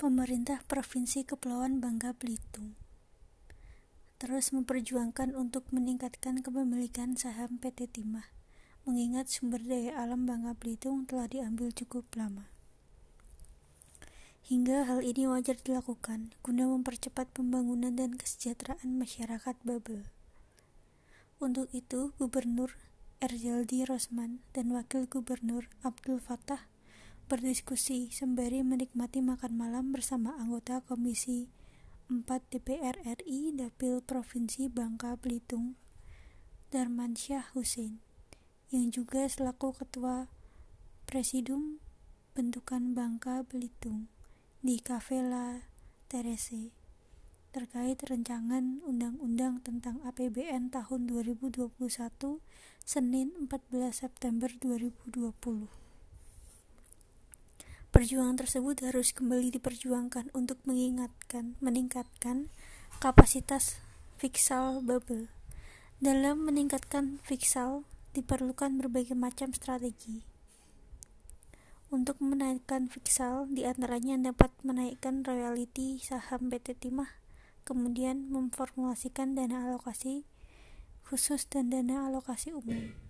pemerintah Provinsi Kepulauan Bangka Belitung terus memperjuangkan untuk meningkatkan kepemilikan saham PT Timah, mengingat sumber daya alam Bangka Belitung telah diambil cukup lama. Hingga hal ini wajar dilakukan guna mempercepat pembangunan dan kesejahteraan masyarakat Babel. Untuk itu, Gubernur Erjaldi Rosman dan Wakil Gubernur Abdul Fattah berdiskusi sembari menikmati makan malam bersama anggota Komisi 4 DPR RI Dapil Provinsi Bangka Belitung Darmansyah Hussein yang juga selaku Ketua Presidium Bentukan Bangka Belitung di Cafe La Terese terkait rancangan undang-undang tentang APBN tahun 2021 Senin 14 September 2020. Perjuangan tersebut harus kembali diperjuangkan untuk mengingatkan, meningkatkan kapasitas fiskal bubble. Dalam meningkatkan fiskal, diperlukan berbagai macam strategi. Untuk menaikkan fiskal, di antaranya dapat menaikkan royalti saham PT Timah, kemudian memformulasikan dana alokasi khusus dan dana alokasi umum.